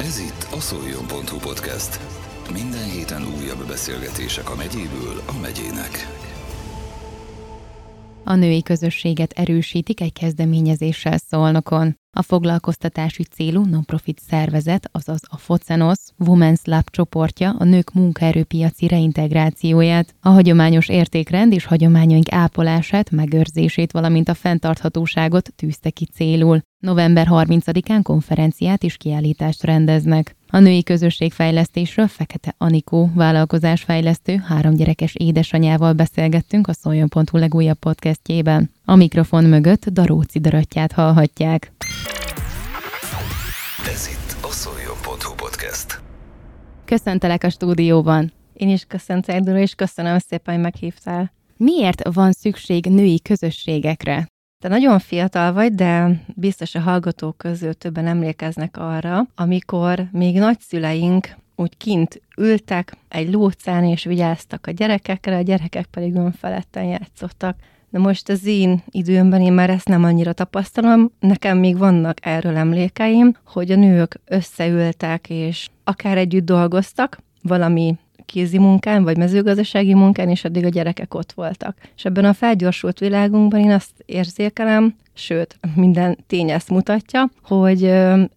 Ez itt a szoljon.hu podcast. Minden héten újabb beszélgetések a megyéből a megyének. A női közösséget erősítik egy kezdeményezéssel szolnokon. A foglalkoztatási célú non-profit szervezet, azaz a FOCENOS Women's Lab csoportja a nők munkaerőpiaci reintegrációját, a hagyományos értékrend és hagyományaink ápolását, megőrzését, valamint a fenntarthatóságot tűzte ki célul. November 30-án konferenciát és kiállítást rendeznek. A női közösségfejlesztésről Fekete Anikó vállalkozásfejlesztő három gyerekes édesanyával beszélgettünk a Szoljon.hu legújabb podcastjében. A mikrofon mögött Daróci Daröttyát hallhatják. Ez itt a szoljon.hu podcast. Köszöntelek a stúdióban. Én is köszöntelek, Dora, és köszönöm szépen, hogy meghívtál. Miért van szükség női közösségekre? Te nagyon fiatal vagy, de biztos a hallgatók közül többen emlékeznek arra, amikor még nagyszüleink úgy kint ültek egy lócán és vigyáztak a gyerekekre, a gyerekek pedig önfeletten játszottak. De most az én időmben én már ezt nem annyira tapasztalom. Nekem még vannak erről emlékeim, hogy a nők összeültek, és akár együtt dolgoztak, valami kézi munkán, vagy mezőgazdasági munkán, és addig a gyerekek ott voltak. És ebben a felgyorsult világunkban én azt érzékelem, sőt, minden tény ezt mutatja, hogy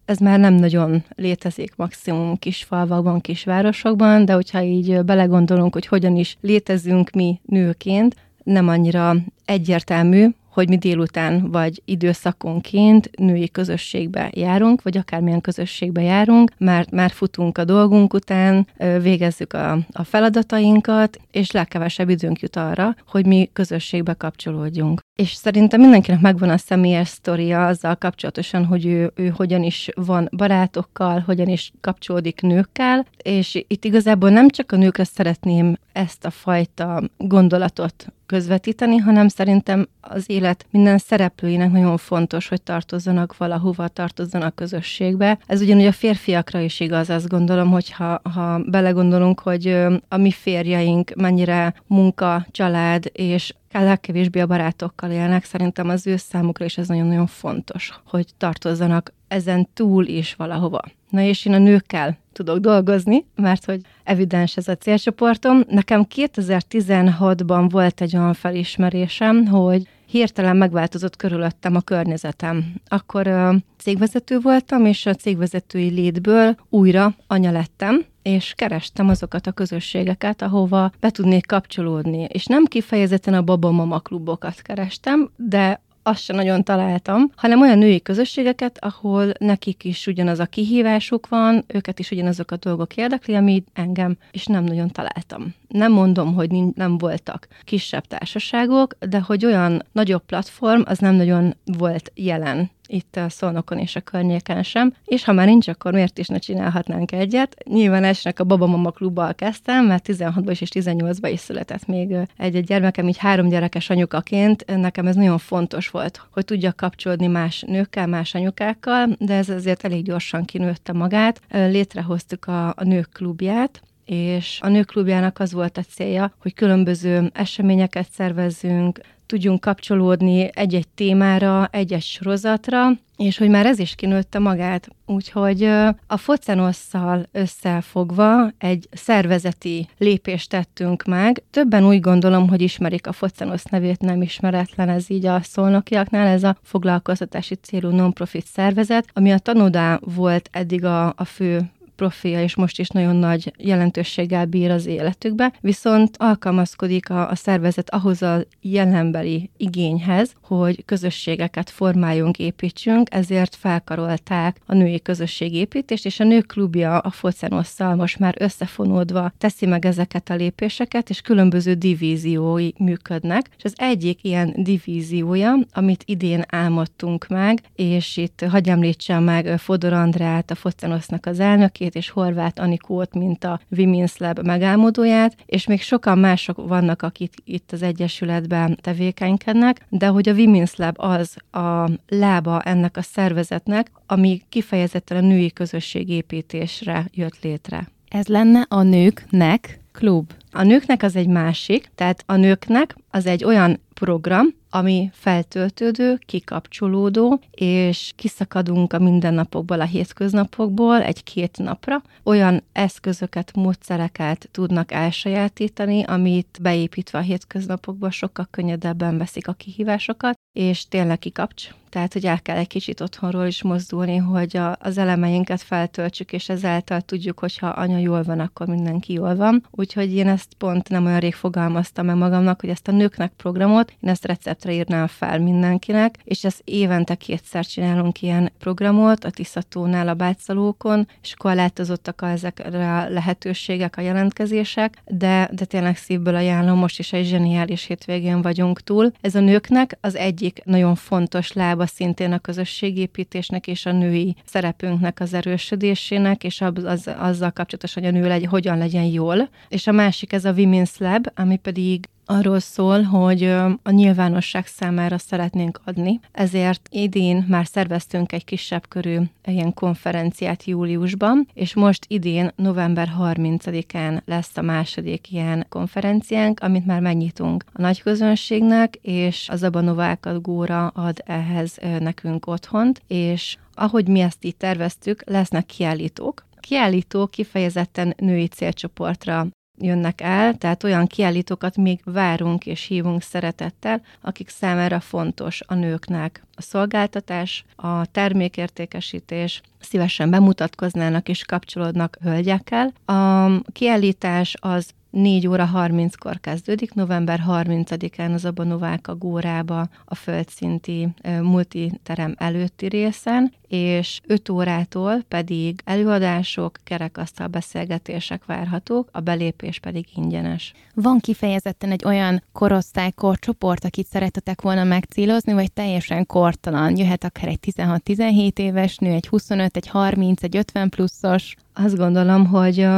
ez már nem nagyon létezik maximum kis falvakban, kisvárosokban, de hogyha így belegondolunk, hogy hogyan is létezünk mi nőként, nem annyira egyértelmű, hogy mi délután vagy időszakonként női közösségbe járunk, vagy akármilyen közösségbe járunk, mert már futunk a dolgunk után, végezzük a, a feladatainkat, és legkevesebb időnk jut arra, hogy mi közösségbe kapcsolódjunk. És szerintem mindenkinek megvan a személyes sztoria azzal kapcsolatosan, hogy ő, ő hogyan is van barátokkal, hogyan is kapcsolódik nőkkel, és itt igazából nem csak a nőkre szeretném ezt a fajta gondolatot közvetíteni, hanem szerintem az élet minden szereplőinek nagyon fontos, hogy tartozzanak valahova, tartozzanak közösségbe. Ez ugyanúgy a férfiakra is igaz, azt gondolom, hogy ha, ha belegondolunk, hogy a mi férjeink mennyire munka, család és legkevésbé a barátokkal élnek, szerintem az ő számukra is ez nagyon-nagyon fontos, hogy tartozzanak ezen túl is valahova. Na és én a nőkkel tudok dolgozni, mert hogy evidens ez a célcsoportom. Nekem 2016-ban volt egy olyan felismerésem, hogy hirtelen megváltozott körülöttem a környezetem. Akkor cégvezető voltam, és a cégvezetői létből újra anya lettem, és kerestem azokat a közösségeket, ahova be tudnék kapcsolódni. És nem kifejezetten a babamama klubokat kerestem, de azt sem nagyon találtam, hanem olyan női közösségeket, ahol nekik is ugyanaz a kihívásuk van, őket is ugyanazok a dolgok érdekli, ami engem, és nem nagyon találtam. Nem mondom, hogy nem voltak kisebb társaságok, de hogy olyan nagyobb platform, az nem nagyon volt jelen itt a Szolnokon és a környéken sem, és ha már nincs, akkor miért is ne csinálhatnánk egyet? Nyilván esnek a Babamama klubbal kezdtem, mert 16-ban is és 18-ban is született még egy-egy gyermekem, így három gyerekes anyukaként nekem ez nagyon fontos volt, hogy tudjak kapcsolódni más nőkkel, más anyukákkal, de ez azért elég gyorsan kinőtte magát. Létrehoztuk a, a nők klubját, és a nőklubjának az volt a célja, hogy különböző eseményeket szervezzünk, tudjunk kapcsolódni egy-egy témára, egy-egy sorozatra, és hogy már ez is kinőtte magát. Úgyhogy a Focenosszal összefogva egy szervezeti lépést tettünk meg. Többen úgy gondolom, hogy ismerik a Focenosz nevét, nem ismeretlen ez így a szolnokiaknál, ez a foglalkoztatási célú non-profit szervezet, ami a tanodá volt eddig a, a fő profilja, és most is nagyon nagy jelentőséggel bír az életükbe, viszont alkalmazkodik a, a szervezet ahhoz a jelenbeli igényhez, hogy közösségeket formáljunk, építsünk, ezért felkarolták a női közösségépítést, és a nők klubja a Focenosszal most már összefonódva teszi meg ezeket a lépéseket, és különböző divíziói működnek, és az egyik ilyen divíziója, amit idén álmodtunk meg, és itt hagyj említsem meg Fodor Andrát, a Focenosznak az elnökét, és Horváth Anikót, mint a Women's Lab megálmodóját, és még sokan mások vannak, akik itt az Egyesületben tevékenykednek, de hogy a Women's Lab az a lába ennek a szervezetnek, ami kifejezetten a női közösségépítésre jött létre. Ez lenne a nőknek klub. A nőknek az egy másik, tehát a nőknek az egy olyan program, ami feltöltődő, kikapcsolódó, és kiszakadunk a mindennapokból, a hétköznapokból egy-két napra. Olyan eszközöket, módszereket tudnak elsajátítani, amit beépítve a hétköznapokba sokkal könnyedebben veszik a kihívásokat, és tényleg kikapcs. Tehát, hogy el kell egy kicsit otthonról is mozdulni, hogy a, az elemeinket feltöltsük, és ezáltal tudjuk, hogyha anya jól van, akkor mindenki jól van. Úgyhogy én ezt pont nem olyan rég fogalmaztam meg magamnak, hogy ezt a nőknek programot, én ezt receptre írnám fel mindenkinek, és ezt évente kétszer csinálunk ilyen programot a Tiszatónál a bátszalókon, és korlátozottak ezekre a lehetőségek, a jelentkezések, de, de tényleg szívből ajánlom, most is egy zseniális hétvégén vagyunk túl. Ez a nőknek az egyik nagyon fontos lába maga szintén a közösségépítésnek és a női szerepünknek az erősödésének, és az, az, azzal kapcsolatos, hogy a nő legy, hogyan legyen jól. És a másik ez a Women's Lab, ami pedig arról szól, hogy a nyilvánosság számára szeretnénk adni, ezért idén már szerveztünk egy kisebb körű ilyen konferenciát júliusban, és most idén november 30-án lesz a második ilyen konferenciánk, amit már megnyitunk a nagy közönségnek, és az Abanovák Góra ad ehhez nekünk otthont, és ahogy mi ezt így terveztük, lesznek kiállítók, kiállítók kifejezetten női célcsoportra jönnek el, tehát olyan kiállítókat még várunk és hívunk szeretettel, akik számára fontos a nőknek a szolgáltatás, a termékértékesítés, szívesen bemutatkoznának és kapcsolódnak hölgyekkel. A kiállítás az 4 óra 30-kor kezdődik, november 30-án az Abanováka Górába a földszinti multiterem előtti részen, és 5 órától pedig előadások, kerekasztal beszélgetések várhatók, a belépés pedig ingyenes. Van kifejezetten egy olyan korosztály, korcsoport, akit szeretetek volna megcélozni, vagy teljesen kortalan? Jöhet akár egy 16-17 éves nő, egy 25, egy 30, egy 50 pluszos? Azt gondolom, hogy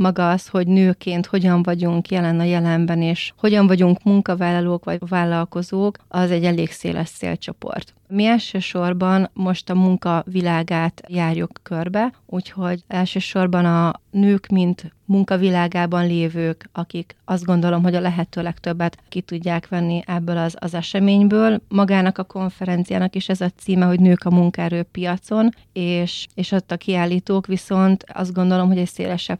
maga az, hogy nőként hogyan vagyunk jelen a jelenben, és hogyan vagyunk munkavállalók vagy vállalkozók, az egy elég széles szélcsoport. Mi elsősorban most a munka világát járjuk körbe, úgyhogy elsősorban a nők, mint munkavilágában lévők, akik azt gondolom, hogy a lehető legtöbbet ki tudják venni ebből az, az eseményből. Magának a konferenciának is ez a címe, hogy nők a munkaerőpiacon, és, és ott a kiállítók viszont azt gondolom, hogy egy szélesebb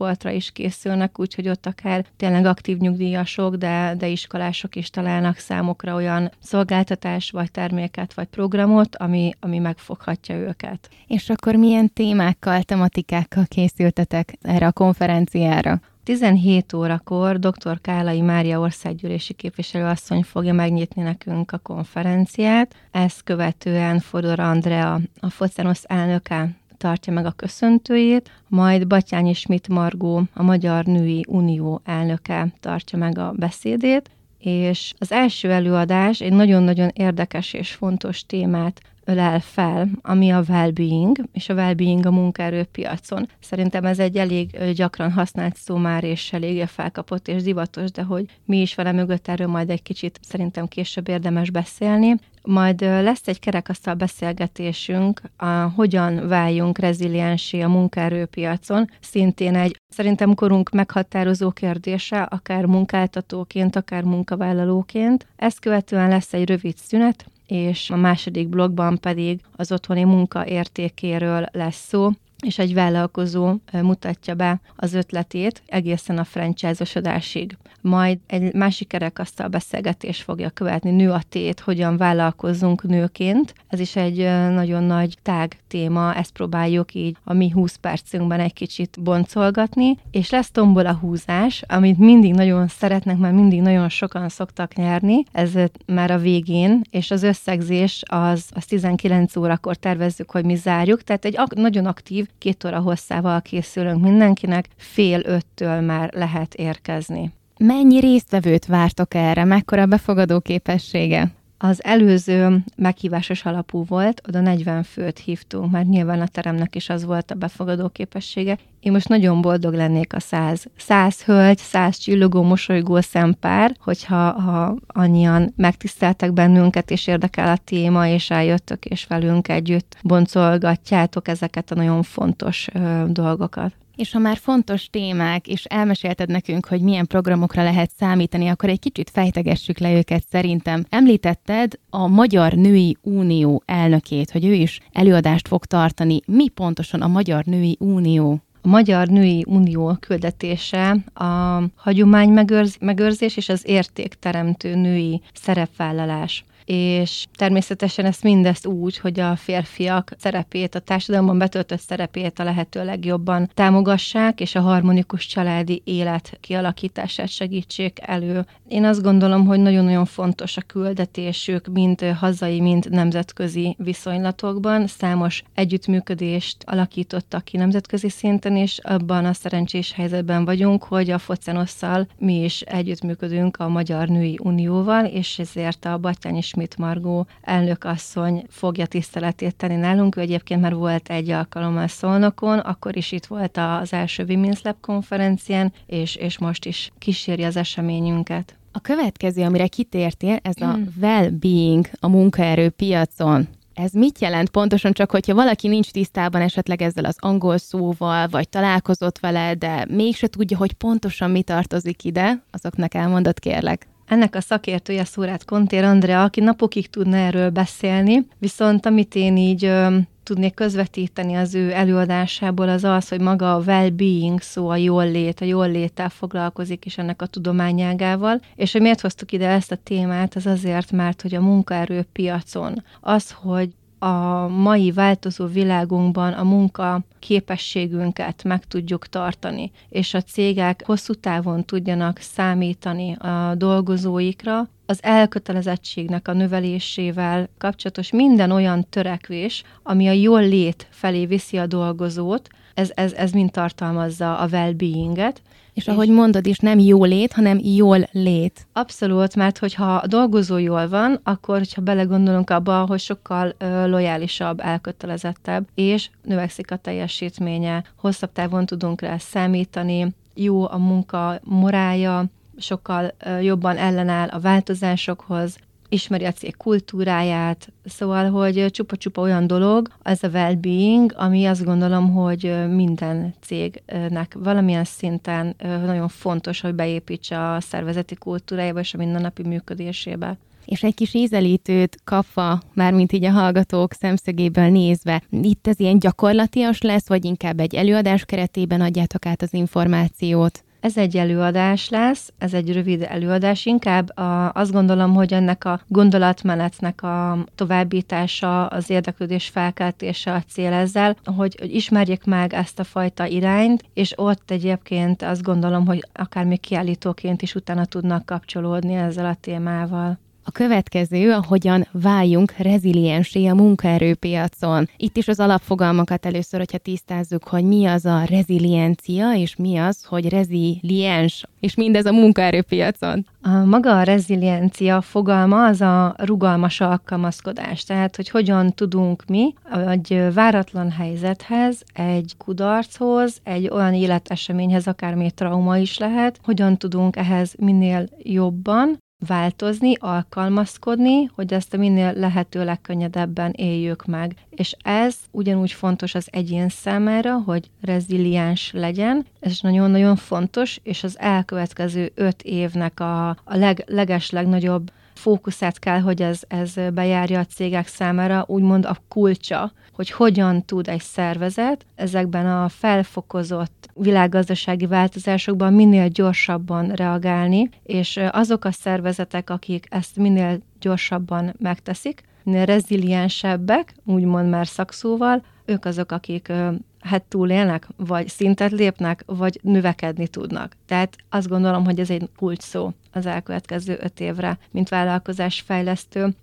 célcsoportra is készülnek, úgyhogy ott akár tényleg aktív nyugdíjasok, de, de iskolások is találnak számokra olyan szolgáltatás vagy terméket vagy programot, ami, ami megfoghatja őket. És akkor milyen témákkal, tematikákkal készültetek erre a konferenciára? 17 órakor dr. Kálai Mária országgyűlési képviselőasszony fogja megnyitni nekünk a konferenciát. Ezt követően Fodor Andrea, a Focenosz elnöke tartja meg a köszöntőjét, majd Batyányi Schmidt Margó, a Magyar Női Unió elnöke tartja meg a beszédét, és az első előadás egy nagyon-nagyon érdekes és fontos témát ölel fel, ami a well-being, és a well-being a munkaerőpiacon. Szerintem ez egy elég gyakran használt szó már, és eléggé felkapott és divatos, de hogy mi is vele mögött erről majd egy kicsit szerintem később érdemes beszélni. Majd lesz egy kerekasztal beszélgetésünk, a hogyan váljunk reziliensé a munkaerőpiacon, szintén egy szerintem korunk meghatározó kérdése, akár munkáltatóként, akár munkavállalóként. Ezt követően lesz egy rövid szünet, és a második blogban pedig az otthoni munka értékéről lesz szó, és egy vállalkozó mutatja be az ötletét egészen a franchise-osodásig. Majd egy másik kerekasztal beszélgetés fogja követni, nő a tét, hogyan vállalkozzunk nőként. Ez is egy nagyon nagy tág téma, ezt próbáljuk így a mi 20 percünkben egy kicsit boncolgatni, és lesz tombola húzás, amit mindig nagyon szeretnek, mert mindig nagyon sokan szoktak nyerni, ez már a végén, és az összegzés az, az 19 órakor tervezzük, hogy mi zárjuk, tehát egy ak- nagyon aktív két óra hosszával készülünk mindenkinek, fél öttől már lehet érkezni. Mennyi résztvevőt vártok erre? Mekkora befogadó képessége? Az előző meghívásos alapú volt, oda 40 főt hívtunk, mert nyilván a teremnek is az volt a befogadó képessége. Én most nagyon boldog lennék a száz, száz hölgy, száz csillogó, mosolygó szempár, hogyha ha annyian megtiszteltek bennünket, és érdekel a téma, és eljöttök, és velünk együtt boncolgatjátok ezeket a nagyon fontos ö, dolgokat. És ha már fontos témák, és elmesélted nekünk, hogy milyen programokra lehet számítani, akkor egy kicsit fejtegessük le őket szerintem. Említetted a Magyar Női Unió elnökét, hogy ő is előadást fog tartani. Mi pontosan a Magyar Női Unió? A Magyar Női Unió küldetése a hagyomány megőrzés és az értékteremtő női szerepvállalás és természetesen ezt mindezt úgy, hogy a férfiak szerepét, a társadalomban betöltött szerepét a lehető legjobban támogassák, és a harmonikus családi élet kialakítását segítsék elő. Én azt gondolom, hogy nagyon-nagyon fontos a küldetésük, mind hazai, mind nemzetközi viszonylatokban. Számos együttműködést alakítottak ki nemzetközi szinten, és abban a szerencsés helyzetben vagyunk, hogy a Focenosszal mi is együttműködünk a Magyar Női Unióval, és ezért a Batyányi Schmidt Margó elnök asszony fogja tiszteletét tenni nálunk. Ő egyébként már volt egy alkalommal Szolnokon, akkor is itt volt az első Women's Lab konferencián, és, és most is kíséri az eseményünket. A következő, amire kitértél, ez a hmm. well-being a munkaerőpiacon. Ez mit jelent pontosan, csak hogyha valaki nincs tisztában esetleg ezzel az angol szóval, vagy találkozott vele, de mégse tudja, hogy pontosan mi tartozik ide, azoknak elmondott kérlek. Ennek a szakértője Szórát Kontér Andrea, aki napokig tudna erről beszélni, viszont amit én így ö, tudnék közvetíteni az ő előadásából, az az, hogy maga a well-being szó, a jól lét, a jól léttel foglalkozik is ennek a tudományágával, és hogy miért hoztuk ide ezt a témát, az azért, mert hogy a munkaerőpiacon az, hogy a mai változó világunkban a munka képességünket meg tudjuk tartani, és a cégek hosszú távon tudjanak számítani a dolgozóikra, az elkötelezettségnek a növelésével kapcsolatos minden olyan törekvés, ami a jól lét felé viszi a dolgozót, ez, ez, ez mind tartalmazza a well-beinget, és ahogy mondod is, nem jó lét, hanem jól lét. Abszolút, mert hogyha a dolgozó jól van, akkor, hogyha belegondolunk abba, hogy sokkal ö, lojálisabb, elkötelezettebb, és növekszik a teljesítménye, hosszabb távon tudunk rá számítani, jó a munka morája, sokkal jobban ellenáll a változásokhoz, ismeri a cég kultúráját, szóval, hogy csupa-csupa olyan dolog, ez a well-being, ami azt gondolom, hogy minden cégnek valamilyen szinten nagyon fontos, hogy beépítse a szervezeti kultúrájába és a mindennapi működésébe és egy kis ízelítőt kapva, mármint így a hallgatók szemszögéből nézve, itt ez ilyen gyakorlatias lesz, vagy inkább egy előadás keretében adjátok át az információt? Ez egy előadás lesz, ez egy rövid előadás, inkább a, azt gondolom, hogy ennek a gondolatmenetnek a továbbítása, az érdeklődés felkeltése a cél ezzel, hogy, hogy ismerjék meg ezt a fajta irányt, és ott egyébként azt gondolom, hogy akár még kiállítóként is utána tudnak kapcsolódni ezzel a témával. A következő, hogyan váljunk reziliensé a munkaerőpiacon. Itt is az alapfogalmakat először, hogyha tisztázzuk, hogy mi az a reziliencia, és mi az, hogy reziliens, és mindez a munkaerőpiacon. A maga a reziliencia fogalma az a rugalmas alkalmazkodás, tehát hogy hogyan tudunk mi egy váratlan helyzethez, egy kudarchoz, egy olyan életeseményhez, akármi trauma is lehet, hogyan tudunk ehhez minél jobban változni, alkalmazkodni, hogy ezt a minél lehető legkönnyedebben éljük meg. És ez ugyanúgy fontos az egyén számára, hogy reziliens legyen, ez nagyon-nagyon fontos, és az elkövetkező öt évnek a, a leg, leges legnagyobb fókuszát kell, hogy ez, ez bejárja a cégek számára, úgymond a kulcsa, hogy hogyan tud egy szervezet ezekben a felfokozott világgazdasági változásokban minél gyorsabban reagálni, és azok a szervezetek, akik ezt minél gyorsabban megteszik, minél reziliensebbek, úgymond már szakszóval, ők azok, akik hát túlélnek, vagy szintet lépnek, vagy növekedni tudnak. Tehát azt gondolom, hogy ez egy kulcs szó az elkövetkező öt évre, mint vállalkozás fejlesztő.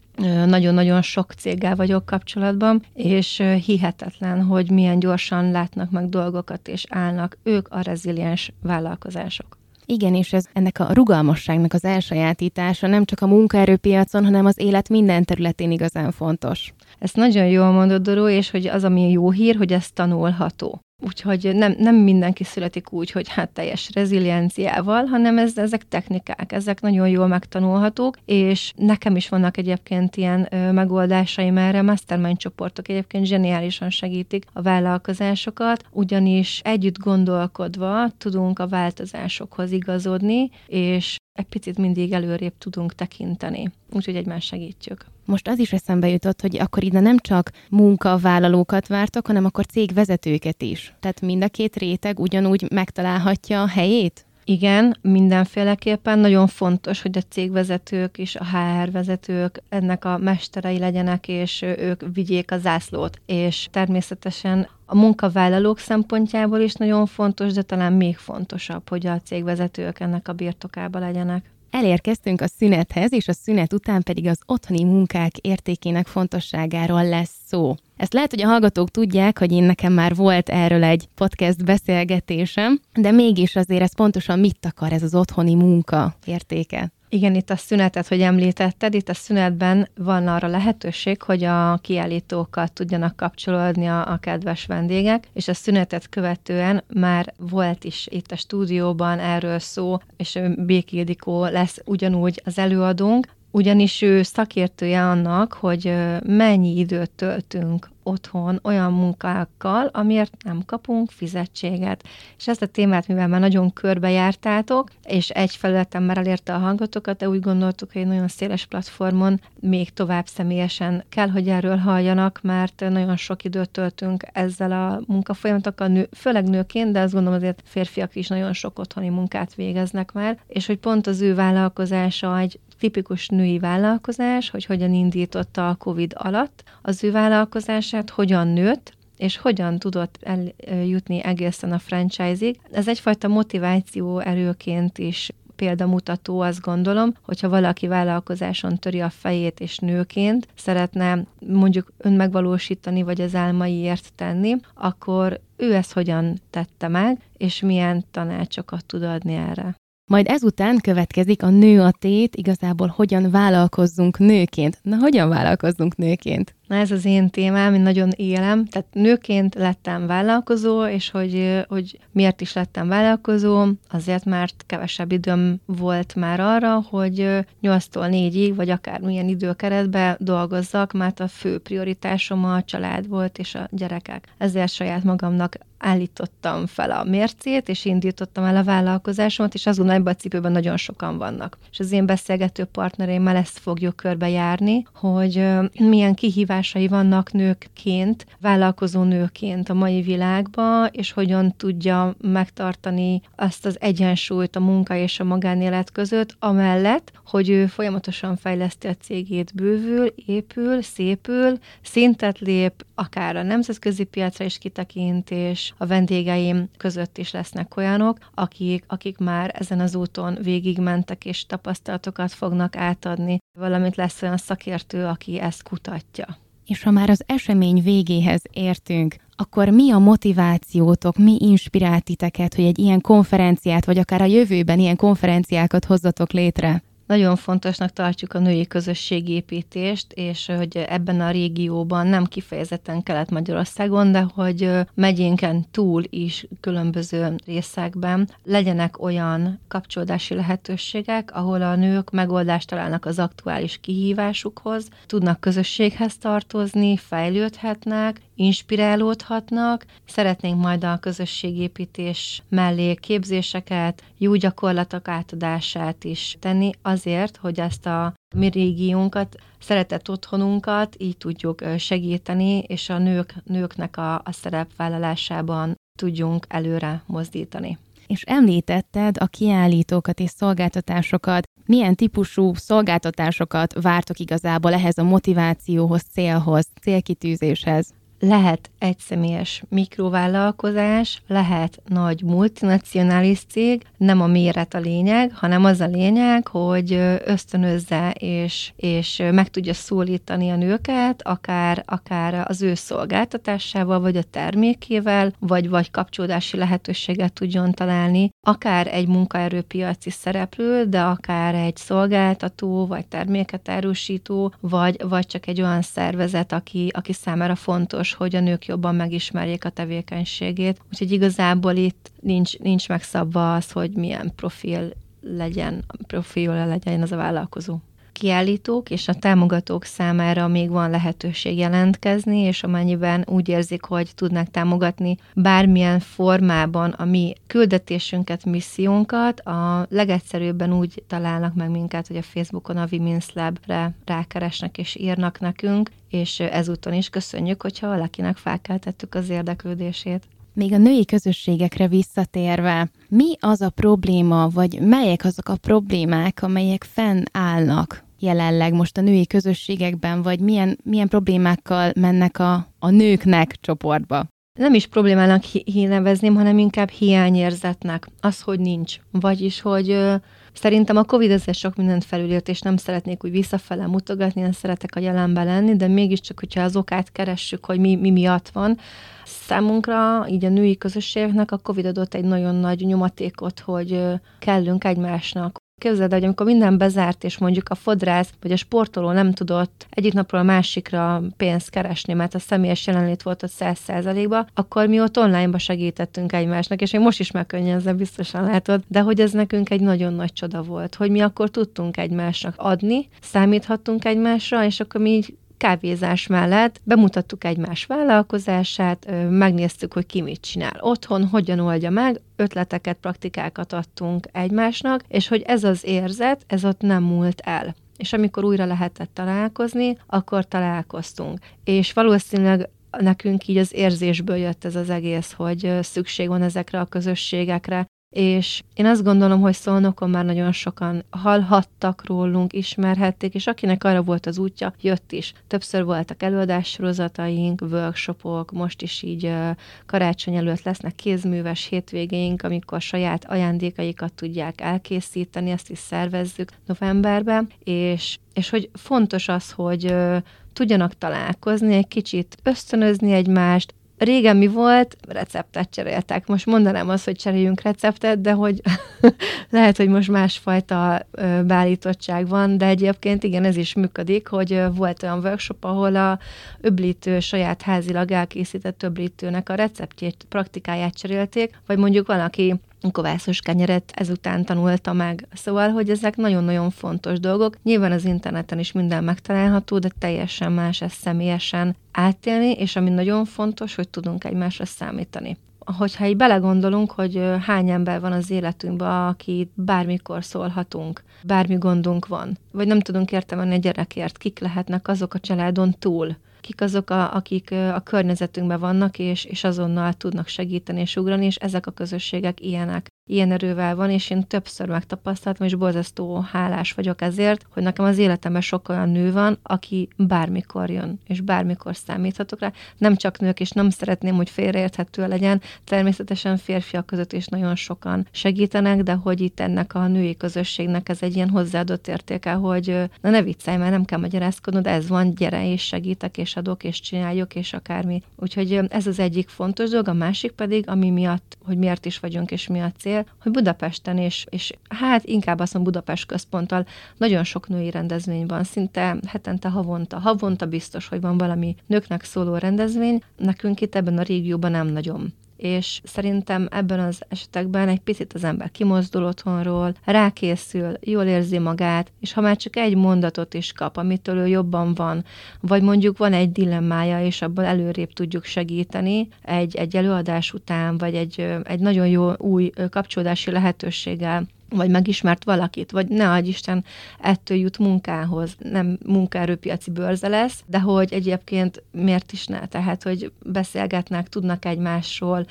Nagyon-nagyon sok céggel vagyok kapcsolatban, és hihetetlen, hogy milyen gyorsan látnak meg dolgokat, és állnak ők a reziliens vállalkozások. Igen, és ez ennek a rugalmasságnak az elsajátítása nem csak a munkaerőpiacon, hanem az élet minden területén igazán fontos. Ezt nagyon jól mondod, Doró, és hogy az, ami jó hír, hogy ez tanulható. Úgyhogy nem, nem mindenki születik úgy, hogy hát teljes rezilienciával, hanem ez, ezek technikák, ezek nagyon jól megtanulhatók, és nekem is vannak egyébként ilyen ö, megoldásaim erre, mastermind csoportok egyébként zseniálisan segítik a vállalkozásokat, ugyanis együtt gondolkodva tudunk a változásokhoz igazodni, és egy picit mindig előrébb tudunk tekinteni. Úgyhogy egymást segítjük. Most az is eszembe jutott, hogy akkor ide nem csak munkavállalókat vártok, hanem akkor cégvezetőket is. Tehát mind a két réteg ugyanúgy megtalálhatja a helyét? Igen, mindenféleképpen nagyon fontos, hogy a cégvezetők és a HR vezetők ennek a mesterei legyenek, és ők vigyék a zászlót. És természetesen a munkavállalók szempontjából is nagyon fontos, de talán még fontosabb, hogy a cégvezetők ennek a birtokába legyenek. Elérkeztünk a szünethez, és a szünet után pedig az otthoni munkák értékének fontosságáról lesz szó. Ezt lehet, hogy a hallgatók tudják, hogy én nekem már volt erről egy podcast beszélgetésem, de mégis azért ez pontosan mit akar ez az otthoni munka értéke? Igen, itt a szünetet, hogy említetted, itt a szünetben van arra lehetőség, hogy a kiállítókat tudjanak kapcsolódni a, a kedves vendégek, és a szünetet követően már volt is itt a stúdióban erről szó, és Béki lesz ugyanúgy az előadónk, ugyanis ő szakértője annak, hogy mennyi időt töltünk otthon olyan munkákkal, amiért nem kapunk fizetséget. És ezt a témát, mivel már nagyon körbejártátok, és egy felületen már elérte a hangotokat, de úgy gondoltuk, hogy egy nagyon széles platformon még tovább személyesen kell, hogy erről halljanak, mert nagyon sok időt töltünk ezzel a munkafolyamatokkal, nő, főleg nőként, de azt gondolom azért férfiak is nagyon sok otthoni munkát végeznek már, és hogy pont az ő vállalkozása egy tipikus női vállalkozás, hogy hogyan indította a COVID alatt az ő vállalkozását, hogyan nőtt, és hogyan tudott eljutni egészen a franchise-ig. Ez egyfajta motiváció erőként is példamutató, azt gondolom, hogyha valaki vállalkozáson töri a fejét és nőként szeretne mondjuk önmegvalósítani, vagy az álmaiért tenni, akkor ő ezt hogyan tette meg, és milyen tanácsokat tud adni erre. Majd ezután következik a nő a tét, igazából hogyan vállalkozzunk nőként. Na, hogyan vállalkozzunk nőként? Na ez az én témám, én nagyon élem. Tehát nőként lettem vállalkozó, és hogy, hogy miért is lettem vállalkozó, azért mert kevesebb időm volt már arra, hogy 8-tól 4-ig, vagy akár milyen időkeretben dolgozzak, mert a fő prioritásom a család volt és a gyerekek. Ezért saját magamnak állítottam fel a mércét, és indítottam el a vállalkozásomat, és azt gondolom, ebben a cipőben nagyon sokan vannak. És az én beszélgető partnereimmel ezt fogjuk körbejárni, hogy milyen kihívás kihívásai vannak nőkként, vállalkozó nőként a mai világban, és hogyan tudja megtartani azt az egyensúlyt a munka és a magánélet között, amellett, hogy ő folyamatosan fejleszti a cégét, bővül, épül, szépül, szintet lép, akár a nemzetközi piacra is kitekint, és a vendégeim között is lesznek olyanok, akik, akik már ezen az úton végigmentek, és tapasztalatokat fognak átadni, valamint lesz olyan szakértő, aki ezt kutatja. És ha már az esemény végéhez értünk, akkor mi a motivációtok, mi inspirált titeket, hogy egy ilyen konferenciát, vagy akár a jövőben ilyen konferenciákat hozzatok létre? Nagyon fontosnak tartjuk a női közösségépítést, és hogy ebben a régióban, nem kifejezetten Kelet-Magyarországon, de hogy megyénken túl is különböző részekben legyenek olyan kapcsolódási lehetőségek, ahol a nők megoldást találnak az aktuális kihívásukhoz, tudnak közösséghez tartozni, fejlődhetnek, inspirálódhatnak. Szeretnénk majd a közösségépítés mellé képzéseket, jó gyakorlatok átadását is tenni, azért, hogy ezt a mi régiónkat, szeretett otthonunkat így tudjuk segíteni, és a nők, nőknek a, a szerepvállalásában tudjunk előre mozdítani. És említetted a kiállítókat és szolgáltatásokat. Milyen típusú szolgáltatásokat vártok igazából ehhez a motivációhoz, célhoz, célkitűzéshez? Lehet egyszemélyes mikrovállalkozás, lehet nagy multinacionális cég, nem a méret a lényeg, hanem az a lényeg, hogy ösztönözze és, és meg tudja szólítani a nőket, akár, akár az ő szolgáltatásával, vagy a termékével, vagy, vagy kapcsolódási lehetőséget tudjon találni, akár egy munkaerőpiaci szereplő, de akár egy szolgáltató, vagy terméket árusító, vagy, vagy csak egy olyan szervezet, aki, aki számára fontos fontos, hogy a nők jobban megismerjék a tevékenységét. Úgyhogy igazából itt nincs, nincs megszabva az, hogy milyen profil legyen, profilja legyen az a vállalkozó kiállítók és a támogatók számára még van lehetőség jelentkezni, és amennyiben úgy érzik, hogy tudnak támogatni bármilyen formában a mi küldetésünket, missziónkat, a legegyszerűbben úgy találnak meg minket, hogy a Facebookon a Women's Lab-re rákeresnek és írnak nekünk, és ezúton is köszönjük, hogyha valakinek felkeltettük az érdeklődését. Még a női közösségekre visszatérve, mi az a probléma, vagy melyek azok a problémák, amelyek fennállnak jelenleg most a női közösségekben, vagy milyen, milyen problémákkal mennek a, a nőknek csoportba? Nem is problémának hínevezném, hanem inkább hiányérzetnek. Az, hogy nincs. Vagyis, hogy ö, szerintem a Covid ezzel sok mindent felülírt, és nem szeretnék úgy visszafele mutogatni, én szeretek a jelenben lenni, de mégiscsak, hogyha az okát keressük, hogy mi, mi miatt van, számunkra, így a női közösségeknek a Covid adott egy nagyon nagy nyomatékot, hogy kellünk egymásnak, Képzeld, hogy amikor minden bezárt, és mondjuk a fodrász vagy a sportoló nem tudott egyik napról a másikra pénzt keresni, mert a személyes jelenlét volt ott száz százalékba, akkor mi ott online-ba segítettünk egymásnak, és én most is megkönnyezem, biztosan látod, de hogy ez nekünk egy nagyon nagy csoda volt, hogy mi akkor tudtunk egymásnak adni, számíthattunk egymásra, és akkor mi így kávézás mellett bemutattuk egymás vállalkozását, megnéztük, hogy ki mit csinál otthon, hogyan oldja meg, ötleteket, praktikákat adtunk egymásnak, és hogy ez az érzet, ez ott nem múlt el és amikor újra lehetett találkozni, akkor találkoztunk. És valószínűleg nekünk így az érzésből jött ez az egész, hogy szükség van ezekre a közösségekre, és én azt gondolom, hogy Szolnokon már nagyon sokan hallhattak rólunk, ismerhették, és akinek arra volt az útja, jött is. Többször voltak előadássorozataink, workshopok, most is így karácsony előtt lesznek kézműves hétvégéink, amikor saját ajándékaikat tudják elkészíteni, ezt is szervezzük novemberben, és, és hogy fontos az, hogy tudjanak találkozni, egy kicsit ösztönözni egymást, Régen mi volt? Receptet cseréltek. Most mondanám azt, hogy cseréljünk receptet, de hogy lehet, hogy most másfajta beállítottság van, de egyébként igen, ez is működik, hogy volt olyan workshop, ahol a öblítő saját házilag elkészített öblítőnek a receptjét, praktikáját cserélték, vagy mondjuk valaki kovászos kenyeret ezután tanulta meg. Szóval, hogy ezek nagyon-nagyon fontos dolgok. Nyilván az interneten is minden megtalálható, de teljesen más ezt személyesen átélni, és ami nagyon fontos, hogy tudunk egymásra számítani hogyha így belegondolunk, hogy hány ember van az életünkben, aki bármikor szólhatunk, bármi gondunk van, vagy nem tudunk értelmezni a gyerekért, kik lehetnek azok a családon túl, kik azok, a, akik a környezetünkben vannak, és, és azonnal tudnak segíteni és ugrani, és ezek a közösségek ilyenek ilyen erővel van, és én többször megtapasztaltam, és borzasztó hálás vagyok ezért, hogy nekem az életemben sok olyan nő van, aki bármikor jön, és bármikor számíthatok rá. Nem csak nők, és nem szeretném, hogy félreérthető legyen. Természetesen férfiak között is nagyon sokan segítenek, de hogy itt ennek a női közösségnek ez egy ilyen hozzáadott értéke, hogy na ne viccelj, mert nem kell magyarázkodnod, ez van, gyere és segítek, és adok, és csináljuk, és akármi. Úgyhogy ez az egyik fontos dolog, a másik pedig, ami miatt, hogy miért is vagyunk, és mi a cél, cél, hogy Budapesten és, és hát inkább azt mondom Budapest központtal nagyon sok női rendezvény van, szinte hetente, havonta. Havonta biztos, hogy van valami nőknek szóló rendezvény, nekünk itt ebben a régióban nem nagyon és szerintem ebben az esetekben egy picit az ember kimozdul otthonról, rákészül, jól érzi magát, és ha már csak egy mondatot is kap, amitől ő jobban van, vagy mondjuk van egy dilemmája, és abból előrébb tudjuk segíteni egy, egy előadás után, vagy egy, egy nagyon jó új kapcsolódási lehetőséggel, vagy megismert valakit, vagy ne adj Isten, ettől jut munkához, nem munkaerőpiaci bőrze lesz, de hogy egyébként miért is ne, tehát, hogy beszélgetnek, tudnak egymásról,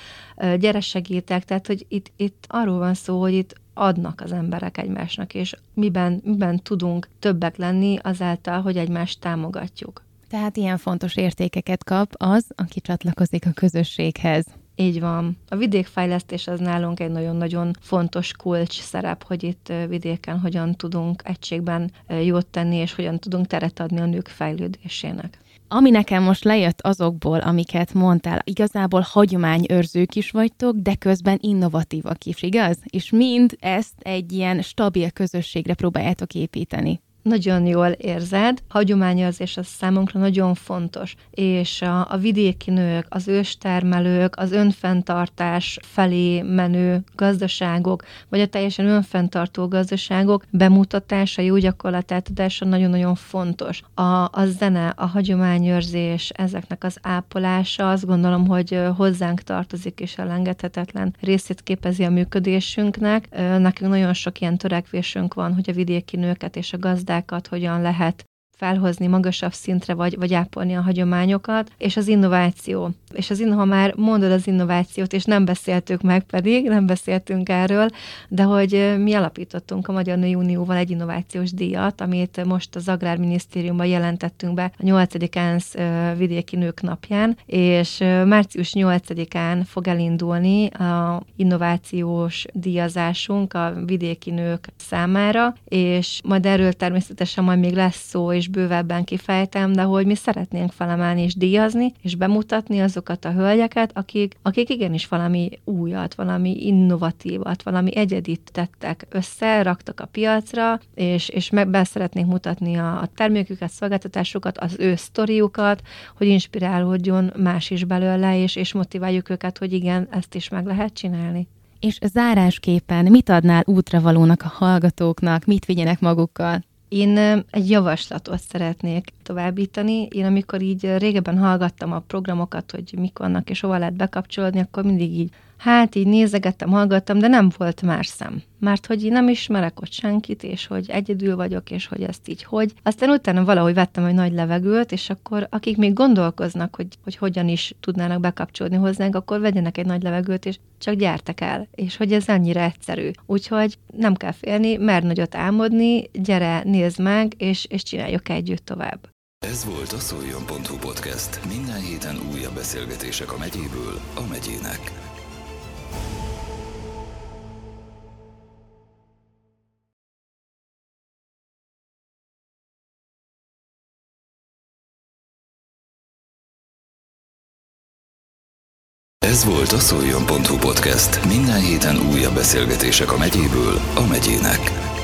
gyere segítek, tehát, hogy itt, itt arról van szó, hogy itt adnak az emberek egymásnak, és miben, miben tudunk többek lenni azáltal, hogy egymást támogatjuk. Tehát ilyen fontos értékeket kap az, aki csatlakozik a közösséghez. Így van. A vidékfejlesztés az nálunk egy nagyon-nagyon fontos kulcs szerep, hogy itt vidéken hogyan tudunk egységben jót tenni, és hogyan tudunk teret adni a nők fejlődésének. Ami nekem most lejött azokból, amiket mondtál, igazából hagyományőrzők is vagytok, de közben innovatívak is, igaz? És mind ezt egy ilyen stabil közösségre próbáljátok építeni. Nagyon jól érzed. Hagyományőrzés az számunkra nagyon fontos, és a, a vidéki nők, az őstermelők, az önfenntartás felé menő gazdaságok, vagy a teljesen önfenntartó gazdaságok bemutatása, jó gyakorlat átadása nagyon-nagyon fontos. A, a zene, a hagyományőrzés, ezeknek az ápolása azt gondolom, hogy hozzánk tartozik és elengedhetetlen részét képezi a működésünknek. Nekünk nagyon sok ilyen törekvésünk van, hogy a vidéki nőket és a gazdákat hogyan lehet felhozni magasabb szintre, vagy, vagy ápolni a hagyományokat, és az innováció. És az, ha már mondod az innovációt, és nem beszéltük meg pedig, nem beszéltünk erről, de hogy mi alapítottunk a Magyar Női Unióval egy innovációs díjat, amit most az Agrárminisztériumban jelentettünk be a 8. ENSZ vidéki nők napján, és március 8-án fog elindulni a innovációs díjazásunk a vidéki nők számára, és majd erről természetesen majd még lesz szó, és is bővebben kifejtem, de hogy mi szeretnénk felemelni és díjazni, és bemutatni azokat a hölgyeket, akik, akik igenis valami újat, valami innovatívat, valami egyedit tettek össze, raktak a piacra, és, és meg be szeretnénk mutatni a, a terméküket, szolgáltatásukat, az ő sztoriukat, hogy inspirálódjon más is belőle, és, és motiváljuk őket, hogy igen, ezt is meg lehet csinálni. És zárásképpen mit adnál útravalónak a hallgatóknak, mit vigyenek magukkal? Én egy javaslatot szeretnék továbbítani. Én amikor így régebben hallgattam a programokat, hogy mik vannak és hova lehet bekapcsolódni, akkor mindig így Hát így nézegettem, hallgattam, de nem volt más szem. Mert hogy én nem ismerek ott senkit, és hogy egyedül vagyok, és hogy ezt így hogy. Aztán utána valahogy vettem egy nagy levegőt, és akkor akik még gondolkoznak, hogy, hogy hogyan is tudnának bekapcsolódni hozzánk, akkor vegyenek egy nagy levegőt, és csak gyertek el, és hogy ez annyira egyszerű. Úgyhogy nem kell félni, mer nagyot álmodni, gyere, nézd meg, és, és csináljuk együtt tovább. Ez volt a szoljon.hu podcast. Minden héten újabb beszélgetések a megyéből a megyének. Ez volt a szoljon.hu podcast. Minden héten újabb beszélgetések a megyéből a megyének.